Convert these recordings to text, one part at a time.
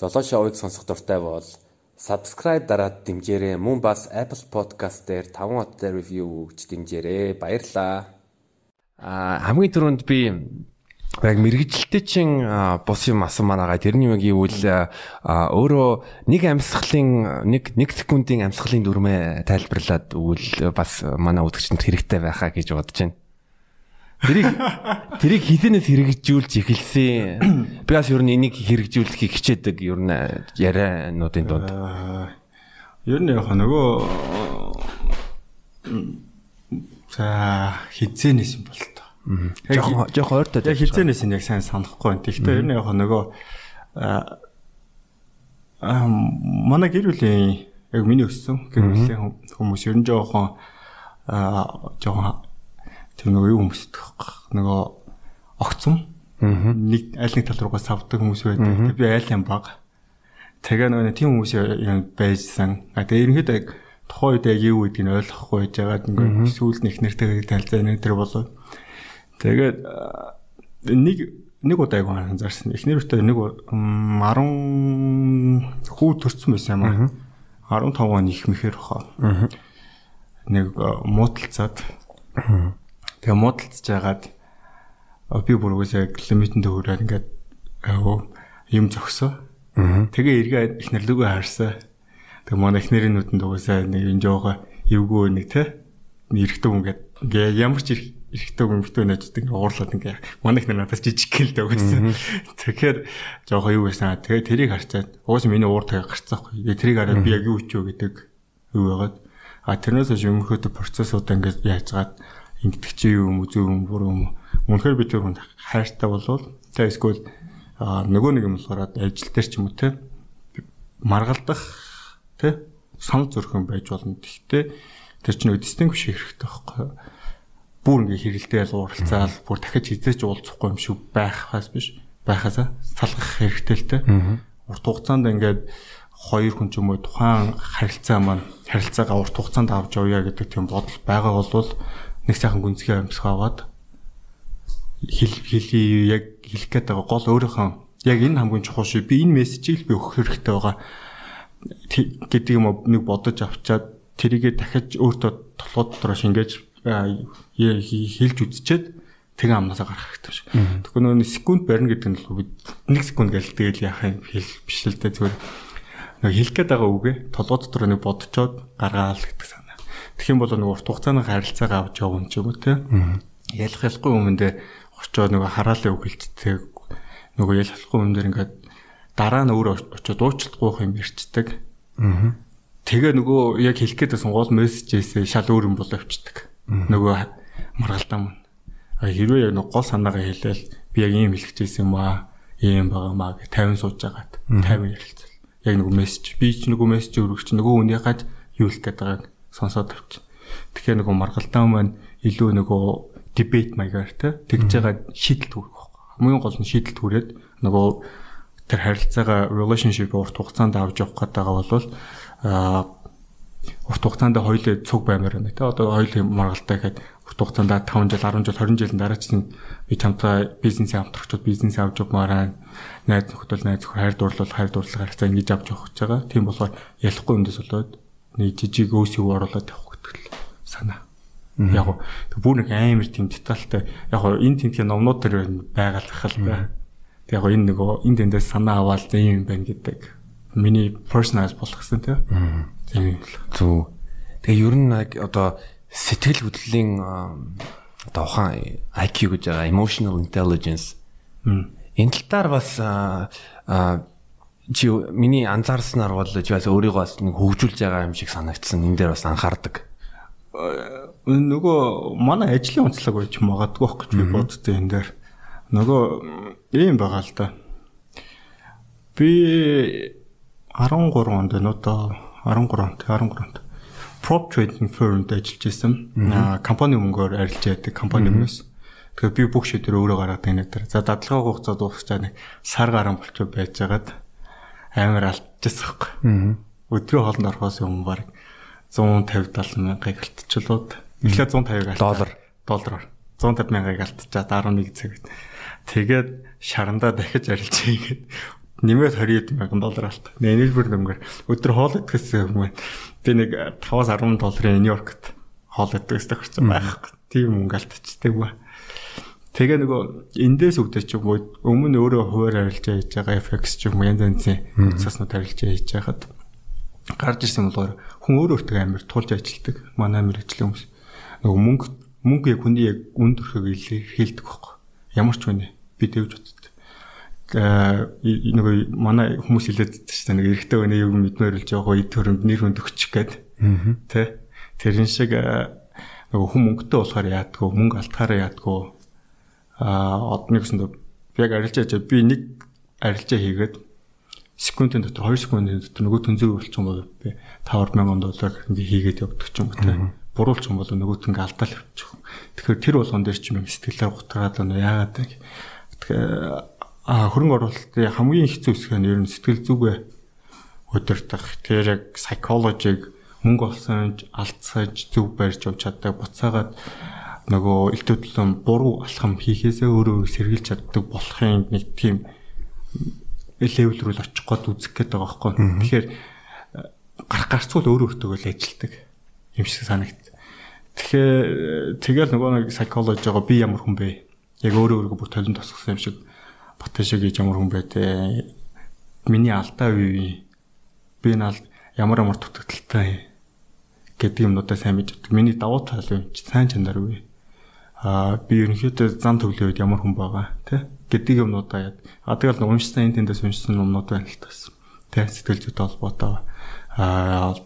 Золоо шоуыг сонсох дуртай бол subscribe дараад дэмжээрэй. Мөн бас Apple Podcast дээр 5 хоттой review өгч дэмжээрэй. Баярлалаа. Аа хамгийн түрүүнд би яг мэрэгжилтэй чин бус юм асан манаагаа тэрний үг гэвэл өөрөө нэг амьсгалын нэг нэг секундын амьсгалын дүрмээ тайлбарлаад өгвөл бас манай үзэгчдэнд хэрэгтэй байхаа гэж бодож байна. Тэрийг тэрийг хилэнээс хэрэгжүүлж эхэлсэн. Би бас ер нь энийг хэрэгжүүлэхийг хичээдэг ер нь яриануудын донд. Ер нь яг нөгөө за хизээнээс юм бол тоо. Жохон жохон ойртоод. Яг хизээнээс нь яг сайн санахгүй байна. Тэгэхдээ ер нь яг нөгөө аа манай гэр бүлийн яг миний өссөн гэр бүлийн хүмүүс ер нь жоохон аа жоохон тэр нөгөө юу хүмүүс нөгөө огцом нэг аль нэг тал руугаа савдаг хүмүүс байдаг. Би айл юм баг. Тэгээ нөгөө тийм хүмүүс байжсан. А тэгээ ерөнхийдөө тухайн үед яг юу гэдгийг нь ойлгохгүй байж байгаад ингээд сүүлд нэг нэртэйгээ талзаа нэг тэр болоо. Тэгээд нэг нэг удаа яг анзаарсан. Эхнэр өтөө нэг 10 хүү төрсэн байсан юм аа. 15 он их мэхэр хоо. Нэг муудалцаад Тэгээ муудалцж байгаад би бүр үгүйсээ лимитэн төгөрөөд ингээд юм зөксөө. Тэгээ эргээ их нэрлэгөө харсан. Тэгээ манай эхнэрийн нүдэнд угаасаа нэг энэ жоого эвгүй нэг те эрэхтэг ингээд ингээ ямар ч эрэхтэг өмөртөө найздаг ингээ уурлаад ингээ манай эхнэр надад жижиг гэл дөгсөн. Тэгэхээр жоого юу байсан. Тэгээ тэрийг харчаад угаасаа миний уур тагаа гарцаахгүй. Тэгээ тэрийг хараад би яг юу хийв гэдэг юу байгаад а тэрнээс өмнөхөд процессуудаа ингээ яажгаад ингэдэг чи юм үзүү юм буруу юм. Үнэхээр би тэр хүнд хайртай болвол тэ эсвэл нөгөө нэг юм болохоор ажил дээр ч юм уу те маргалдах те сан зөрхөн байж болно. Гэхдээ тэр чинь distinguish хэрэгтэй байхгүй. Бүр ингээ хэрэлдээл уралцаал бүр дахиж хизээч уулзахгүй юм шиг байхаас биш байхаасаа салгах хэрэгтэй л те. Урт хугацаанд ингээд хоёр хүн ч юм уу тухайн харилцаа маань харилцаагаа урт хугацаанд авч явъя гэдэг тийм бодол байгаа болвол нэг сайхан гүнзгий амьсгаа аваад хэл хэлий яг хэлэх гээд байгаа гол өөрийнхөө яг энэ хамгийн чухал шүү. Би энэ мессежийг би өгөх хэрэгтэй байгаа гэдэг юм нэг бодож авчаад тэрийгэ дахиж өөртөө толгой дотроо шингээж хэлж үзчихэд тэгэн амнасаа гарах хэрэгтэй шүү. Тэгэхээр нөгөө секунд барина гэдэг нь л нэг секунд гэл тэгэл яах юм хэл биш л дээ зүгээр нэг хэлэх гээд байгаа үгээ толгой дотроо нэг бодцоод гаргаал гэдэг Тэгэх юм бол нэг урт хугацааны харилцаагаа авч явна ч юм уу те. Ялах ялахгүй өмнөдөө очоод нөгөө хараалын үг хэлцдэг. Нөгөө ялахгүй өмнөдөр ингээд дараа нь өөр очоод уучлахгүй юм ярьцдаг. Тэгээ нөгөө яг хэлэх гээд байсан гол мессежээс шал өөр юм болоо явцдаг. Нөгөө маргалдаа мөн. Хэрвээ яг гол санаагаа хэлээл би яг ийм хэлэх гэсэн юм аа ийм байгаа маа гэж 50 сууж байгаад 50 ярилцал. Яг нөгөө мессеж би ч нөгөө мессеж өргөч нөгөө үнийхээ юу хэлэх гээд байгааг сонсоод авч. Тэгэхээр нөгөө маргалтаа маань илүү нөгөө дебет маягаар те тэгж байгаа шийдэл төрөх байхгүй. Хамгийн гол нь шийдэл түрээд нөгөө тэр харилцаагаа relationship урт хугацаанд авч явах гэдэг бол аа урт хугацаанд хоёулаа цуг баймаар байна те. Одоо хоёулаа маргалтай гэхэд урт хугацаанд 5 жил 10 жил 20 жилийн дараа ч би чамтай бизнесээ хамтрагчуд бизнесээ авч явмаараа найз нөхдөд найз нөхөр хайр дурлал хайр дурлал харилцаа ингэж авч явах гэж байгаа. Тийм болохоор ялахгүй юмдас болоод нэг жижиг өөсөв оруулаад явах гэдэг л санаа. Яг бүр нэг амар тийм детальтай яг энэ тентгийн номнууд төр байгалах л бай. Тэг яг энэ нөгөө энэ тэндээс санаа аваад ийм юм байна гэдэг. Миний personalize болох гэсэн тийм. Тийм л. Зүг. Тэгээ ер нь одоо сэтгэл хөдлөлийн одоо ухаан IQ гэж байгаа emotional intelligence. Энэ тал дээр бас чи миний анзаарснаар бол чи бас өөрийгөө бас нэг хөгжүүлж байгаа юм шиг санагдсан. Энд дээр бас анхаардаг. Э, нөгөө манай ажлын онцлог байж магадгүй байх гэж би боддоо энэ дээр. Нөгөө ийм байгаа л да. Би 13 онд энэ одоо 13 онд 13 онд prop trading firm-д ажиллаж байсан. компани мөнгөөр арилж яадаг компани өмнөөс. Тэгээ би бүх шийдвэр өөрөө гаргадаг нэг дээр. За дадлагын хугацаа дуусчаа нэг сар гарan болчиход байжгаад амар алдчихсан байхгүй. Өдрийн хоолнд орохоос өмнө баг 150 70 мянгаыг алтчлууд. Эхлээд 150-ыг алт. Доллар. Доллараар. 150 мянгаыг алтчаад 11 цагт. Тэгээд шарандаа дахиж арилжээ гээд нэмээд 20 мянган доллар алт. Нэлбэр нэмгээр өдөр хоол идэхээс өмнө би нэг 5-аас 10 долларын Нью-Йоркт хоол идэх гэсэн хэрэг байхгүй. Тийм мөнгө алдчихдаг ба. Тэгээ нөгөө эндээс үүдэж ч юм уу өмнө өөрөө хуваар арилжаа хийж байгаа FX ч юм уу янз янзын утаснууд арилжаа хийж байхад гарч ирсэн болохоор хүн өөрөө өөртөө амар тулж ажилтдаг. Манай мэрэгчлэн хүмүүс нөгөө мөнгө мөнгө яг хүний яг үн төрхөг хэлдэг байхгүй. Ямар ч хүнээ би тэгж боддог. Аа нөгөө манай хүмүүс хэлээд байдаг шүү дээ. Нэг эрэгтэй өнөө юу мэдмээр л жоохоо эд төрөнд нэр хүнд өгчих гээд. Тэ. Тэрэн шиг нөгөө хүн мөнгөтэй болохоор яадгүй, мөнгө алтахаараа яадгүй. Аа одны гэсэндээ яг арилжаач би нэг арилжаа хийгээд секундын дотор 2 секундын дотор нөгөө төнзөө болчих юм бол би 5000 доллар ингээ хийгээд явдаг юм уу те буруулчих юм бол нөгөөт ингээ алдаал явчих. Тэгэхээр тэр болгон дээр ч юм сэтгэлээр гутраад байна яагаад вэ? Тэгэхээр а хөрөнгө оруулалтын хамгийн хэцүү хэсэг нь ер нь сэтгэл зүгээ удирдах. Тэр яг psychology-г мөнгө олсон алдсаж зөв барьж явж чаддаг буцаагаад нөгөө илтөдлөн буруу алхам хийхээсээ өөрөө сэргийлж чаддаг болохын нэг тийм левел рүү очих гээд үзэх гээд байгаа байхгүй. Тэгэхээр гарах гарцуул өөр өөртөө л ажилтдаг юм шиг санагд. Тэгэхээр тэгэл нөгөө нэг psychology байгаа би ямар хүн бэ? Яг өөрөө өөрийгөө бүр толон тосгосон юм шиг Баташиг гэж ямар хүн бэ те? Миний алдаа үе. Би наал ямар ямар дутагдaltaй гэдэг юмнуудаа сайн мэддэг. Миний давуу тал юу? Сайн чанар үе. Аа би ерөнхийдөө зам төглөө үед ямар хүн байгаа те? гэдэг юмнуудаа яд. А тэгэл уншсан энэ тэндээс уншсан юмнууд байна л тас. Тэ сэтгэл зүйтэй холбоотой аа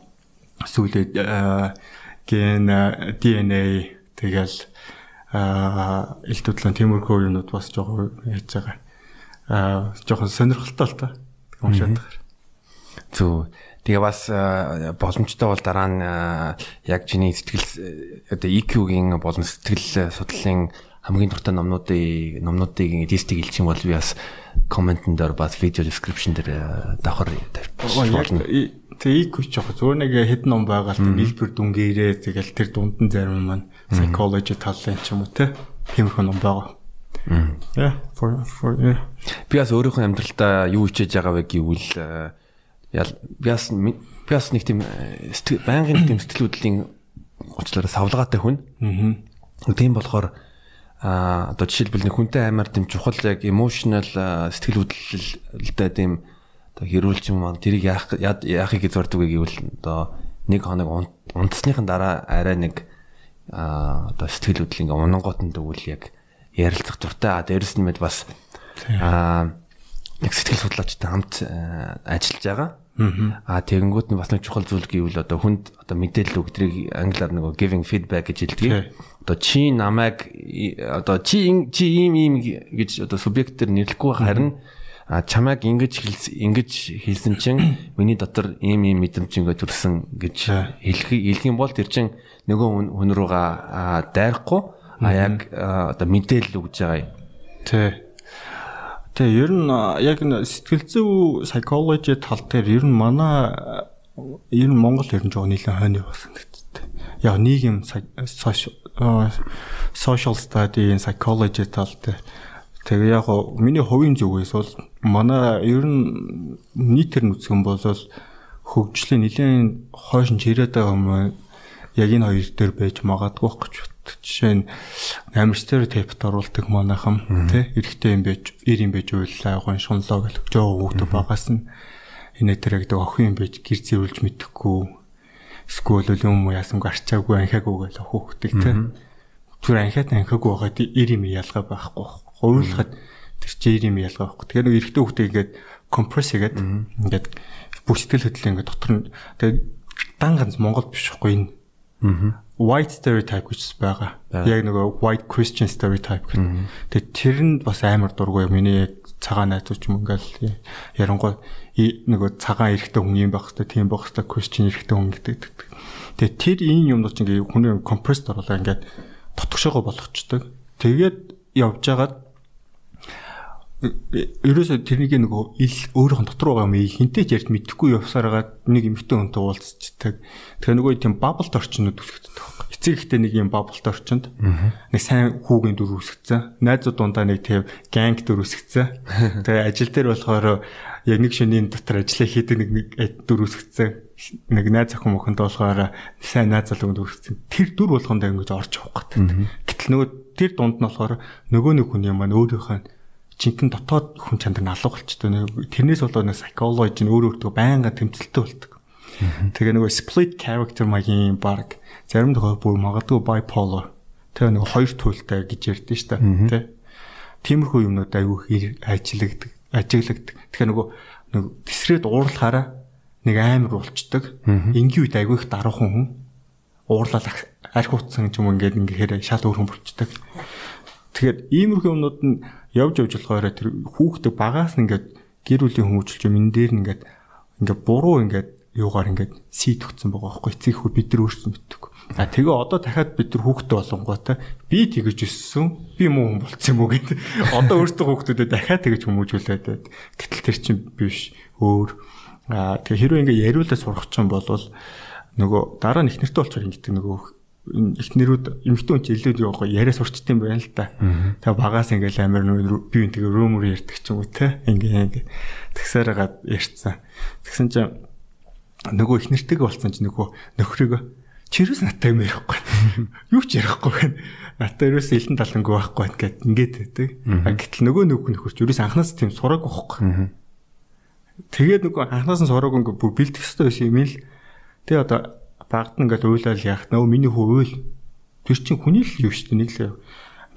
сүүлээ ген DNA тэгэл аа илтүтлэн тиймэрхүү юмнууд бас жоохон яаж байгаа. Аа жоохон сонирхолтой л та. Уншаад байгаа. Зүг Тэгээ бас боломжтой бол дараа нь яг чиний сэтгэл одоо EQ-гийн болон сэтгэл судлалын хамгийн дуртай номнуудын номнуудыг листийг хэлчих юм бол би бас комментэн дээр бас видео description дээр давхар тавьчихсан. Тэгээ их жоох зөөр нэг хэд ном байгаа л нийлбэр дүнгээрээ тэгэл тэр дунд нь зарим маань psychology талын ч юм уу те тиймэрхүү ном байгаа. Yeah for for. Би бас өөрийнхөө амьдралдаа юу хичээж байгаа вэ гэвэл э, би бас нэг тийм э, байнгын тийм сэтгэл хөдлөлийн уучлаарай савлгаатай хүн. Аа. Тийм болохоор а одоо жишээлбэл нэг хүнтэй аймаар тийм чухал яг emotional сэтгэл хөдлөлтэй тийм одоо хэрүүлч юм аа тэрийг яах яахыг гэж зорддог гэвэл одоо нэг хоног унтсныхан дараа арай нэг а одоо сэтгэл хөдлөл ингээ унгоотон дэгвэл яг ярилцах дуртай а дээрэс нь мэд бас а нэг сэтгэл судлаачтай хамт ажиллаж байгаа Аа тэгэнгүүт нь бас нэг чухал зүйл гэвэл одоо хүнд одоо мэдээлэл өгдрийг англиар нөгөө giving feedback гэж хэлдэг. Одоо чи намайг одоо чи чи ийм ийм гэж одоо субъектээр нэрлэхгүй харин а чамайг ингэж ингэж хэлсэн чинь миний дотор ийм ийм мэдрэмж ингээ төрсэн гэж хэлэх хэлэх юм бол тэр чинь нөгөө хүн руугаа дайрахгүй а яг одоо мэдээлэл өгж байгаа юм. Тий. Тэгээ ер нь яг сэтгэл зүй psychology тал дээр ер нь манай ер нь Монгол ер нь жоо нэлээд хойно явсан гэдэг. Яг нийгэм social study psychology тал дээр. Тэгээ яг миний хувийн зүгээс бол манай ер нь үзэх юм бол хөгжлийн нэлээд хойш нь чирээд байгаа юм яг энэ хоёр дээр байж магадгүй гэж жишээ нь амар стереотипт оруулдаг манайхан тий? Эрэхтэй юм байж ир юм байж уйлаа гон шунлоо гэх жоо хүүхдүүд багаас нь. Энэ гэдэг охин юм байж гэр зэвүүлж мэдэхгүй. Эсвэл юм яасан гарчаагүй анхаагүй гэх хүүхдийг тий? Түр анхаад анхаагүй байгаад ир юм ялгаа байхгүй гуйлахад тэр чи ир юм ялгаа байхгүй. Тэгэхээр эрэхтэй хүүхдээ ингээд компресс хийгээд ингээд бүх сэтгэл хөдлөл ингээд дотор нь. Тэгээд дан ганц Монгол биш байхгүй энэ white stereotype гэж байгаа. Яг нөгөө white Christian stereotype гэх. Тэгээ тэр нь бас амар дургүй миний яг цагаан найзууч юм ингээл ярангуй нөгөө цагаан эрэхтэй хүн юм байх хэвээр тийм байх хэвээр Christian эрэхтэй хүн гэдэг. Тэгээ тэр энэ юмнууд чинь ингээ хүний compressed оруулаа ингээд тотгошоогоо болгочдөг. Тэгээд явж байгаад ерөөсө тэрнийг нөгөө ил өөрөөх нь дотор байгаа юм хинтэй ч ярьд мэдэхгүй явсараад нэг эмхтэн хүнтэй уулзчихдаг. Тэгээ нөгөө тийм бабблт орчнууд үсгдэг байхгүй. Эцэг ихтэй нэг юм бабблт орчинд нэг сайн хүүгийн дүр үсгцэн. Найзууд дундаа нэг тийм ганг дүр үсгцэн. Тэгээ ажил дээр болохоор яг нэг шөнийн дотор ажиллаа хийдэг нэг нэг дүр үсгцэн. Нэг найз охин мөхөнд болохоор сайн найз залууг дүр үсгцэн. Тэр дүр болгонд ингэж орж явах гэдэг. Гэтэл нөгөө тэр дунд нь болохоор нөгөө нэг хүн юм маань өөрийнхөө жинхэнэ дотоод хүн чанар нь алга болчтой. Тэрнээс болоод нэг psychology нь өөр өөртөө байнга тэмцэлтэй болдог. Тэгээ нөгөө split character маягийн баг зарим тохиол бүр магадгүй bipolar. Тэгээ нөгөө хоёр туйлтай гэж ярьдэн шүү дээ. Тэ. Тиймэрхүү юмнууд айгүй ажиглагддаг, ажиглагддаг. Тэгэхээр нөгөө нэг тесрээд уурлахаараа нэг амар болчдөг. Энгийн үед айгүй их даруухан хүн уурлал арх утсан юм ингээд ингээд шал өөр хүн болчдөг. Тэгэхээр иймэрхүү юмнууд нь явж явж болохоор тэр хүүхдээ багаас нь ингээд гэр бүлийн хүмүүжүүлж юм энэ дээр нь ингээд ингээд буруу ингээд юугаар ингээд сийдвгцэн байгаа байхгүй эцэг хүү бид нар өөрсдөө мэддэг. А тэгээ одоо дахиад бид нар хүүхдээ болонгоотой би тэгэж өссөн би муу хүн болцсон юм уу гэдэг. Одоо өөртөө хүүхдүүдэд дахиад тэгэж хүмүүжүүлээд байд. Гэтэл тэр чинь биш өөр. А тэгээ хэрвээ ингээд яриулаа сурах ч юм бол нөгөө дараа нь их нэртэй болчоор ингэдэг нөгөө эхнэрүүд эмэгтэй хүн чинь илүү явах яриа сурчт юм байна л да. Тэгээ багаас ингээл амар нөө би энэ тэгээ румөр ярьдаг ч юм уу те. Ингээ ингээ тэгсээр гад ярьцсан. Тэгсэн чинь нөгөө эхнэртэйгээ болцсон чинь нөгөө нөхрийгөө чирээс наттай юм ярихгүй. Юу ч ярихгүй байна. Наттай ерөөс элен талангүй байхгүй гэд ингээд байдаг. Гэтэл нөгөө нөхөр нөхөрч ерөөс анханаас тийм сураагүй байхгүй. Тэгээд нөгөө анханаас нь сураагүй ингээ бүр бэлдэх байсан юм л. Тэгээ одоо багт ингээд уйлал яах нөө миний хүү уйл. Тэр чинь хүний л юу шүү дээ нэг л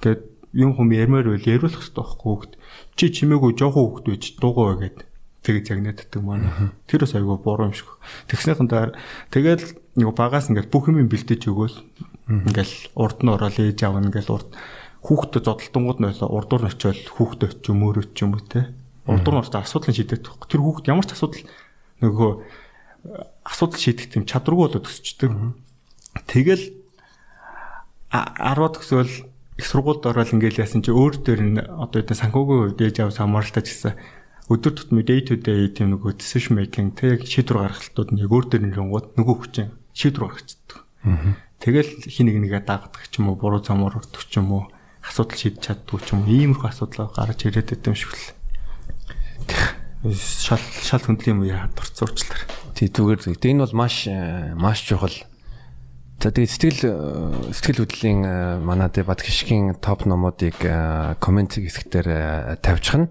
ингээд юм хүм ярмаар байл яриулах хэрэгтэй байхгүй хөөд чи чимээгүй жоохон хөөд байж дуугаа гэд. Тэгээ загнааддаг маань тэр бас айгүй буруу юм шиг. Тэгснийхэн дараа тэгэл нэг багаас ингээд бүх юм бэлдэж өгөөл. Ингээл урд нь ороод ээж аав ингээл урд хүүхдэд зодтолтонгууд нь урдуур нь очиод хүүхдэд ч юм өөрөө ч юм уу те. Урдуур нь орж асуудлыг шийдэх тэр хүүхд ямар ч асуудал нөгөө асуудал шийдэх тийм чадваргүй болоод өсчдөг. Тэгэл 10-аад төсөөл их сургуульд ороод ингээл яасан чи өөр дээр нь одоо энэ санхүүгийн үед ээж аваа хамааралтай гэсэн өдөр тутмын day to day тийм нөгөө decision making тэг шийдвэр гаргалтууд нэг өөр дээр нэрэнгууд нөгөө хүчин шийдвэр гаргацдаг. Тэгэл хин нэг нэгэ дагдаг ч юм уу буруу замаар өртөх ч юм уу асуудал шийдэж чаддгүй ч юм уу иймэрхүү асуудал гарч ирээд байт юм шиг л. Шал шал хөндлийн үе хад орцуурчлаа. Тий зүгээр. Гэтэ энэ бол маш э, маш чухал. За тэгээд сэтгэл э, сэтгэл хөдлөлийн э, манай дебат хишгийн топ номуудыг комент хэсгээр тавьчих нь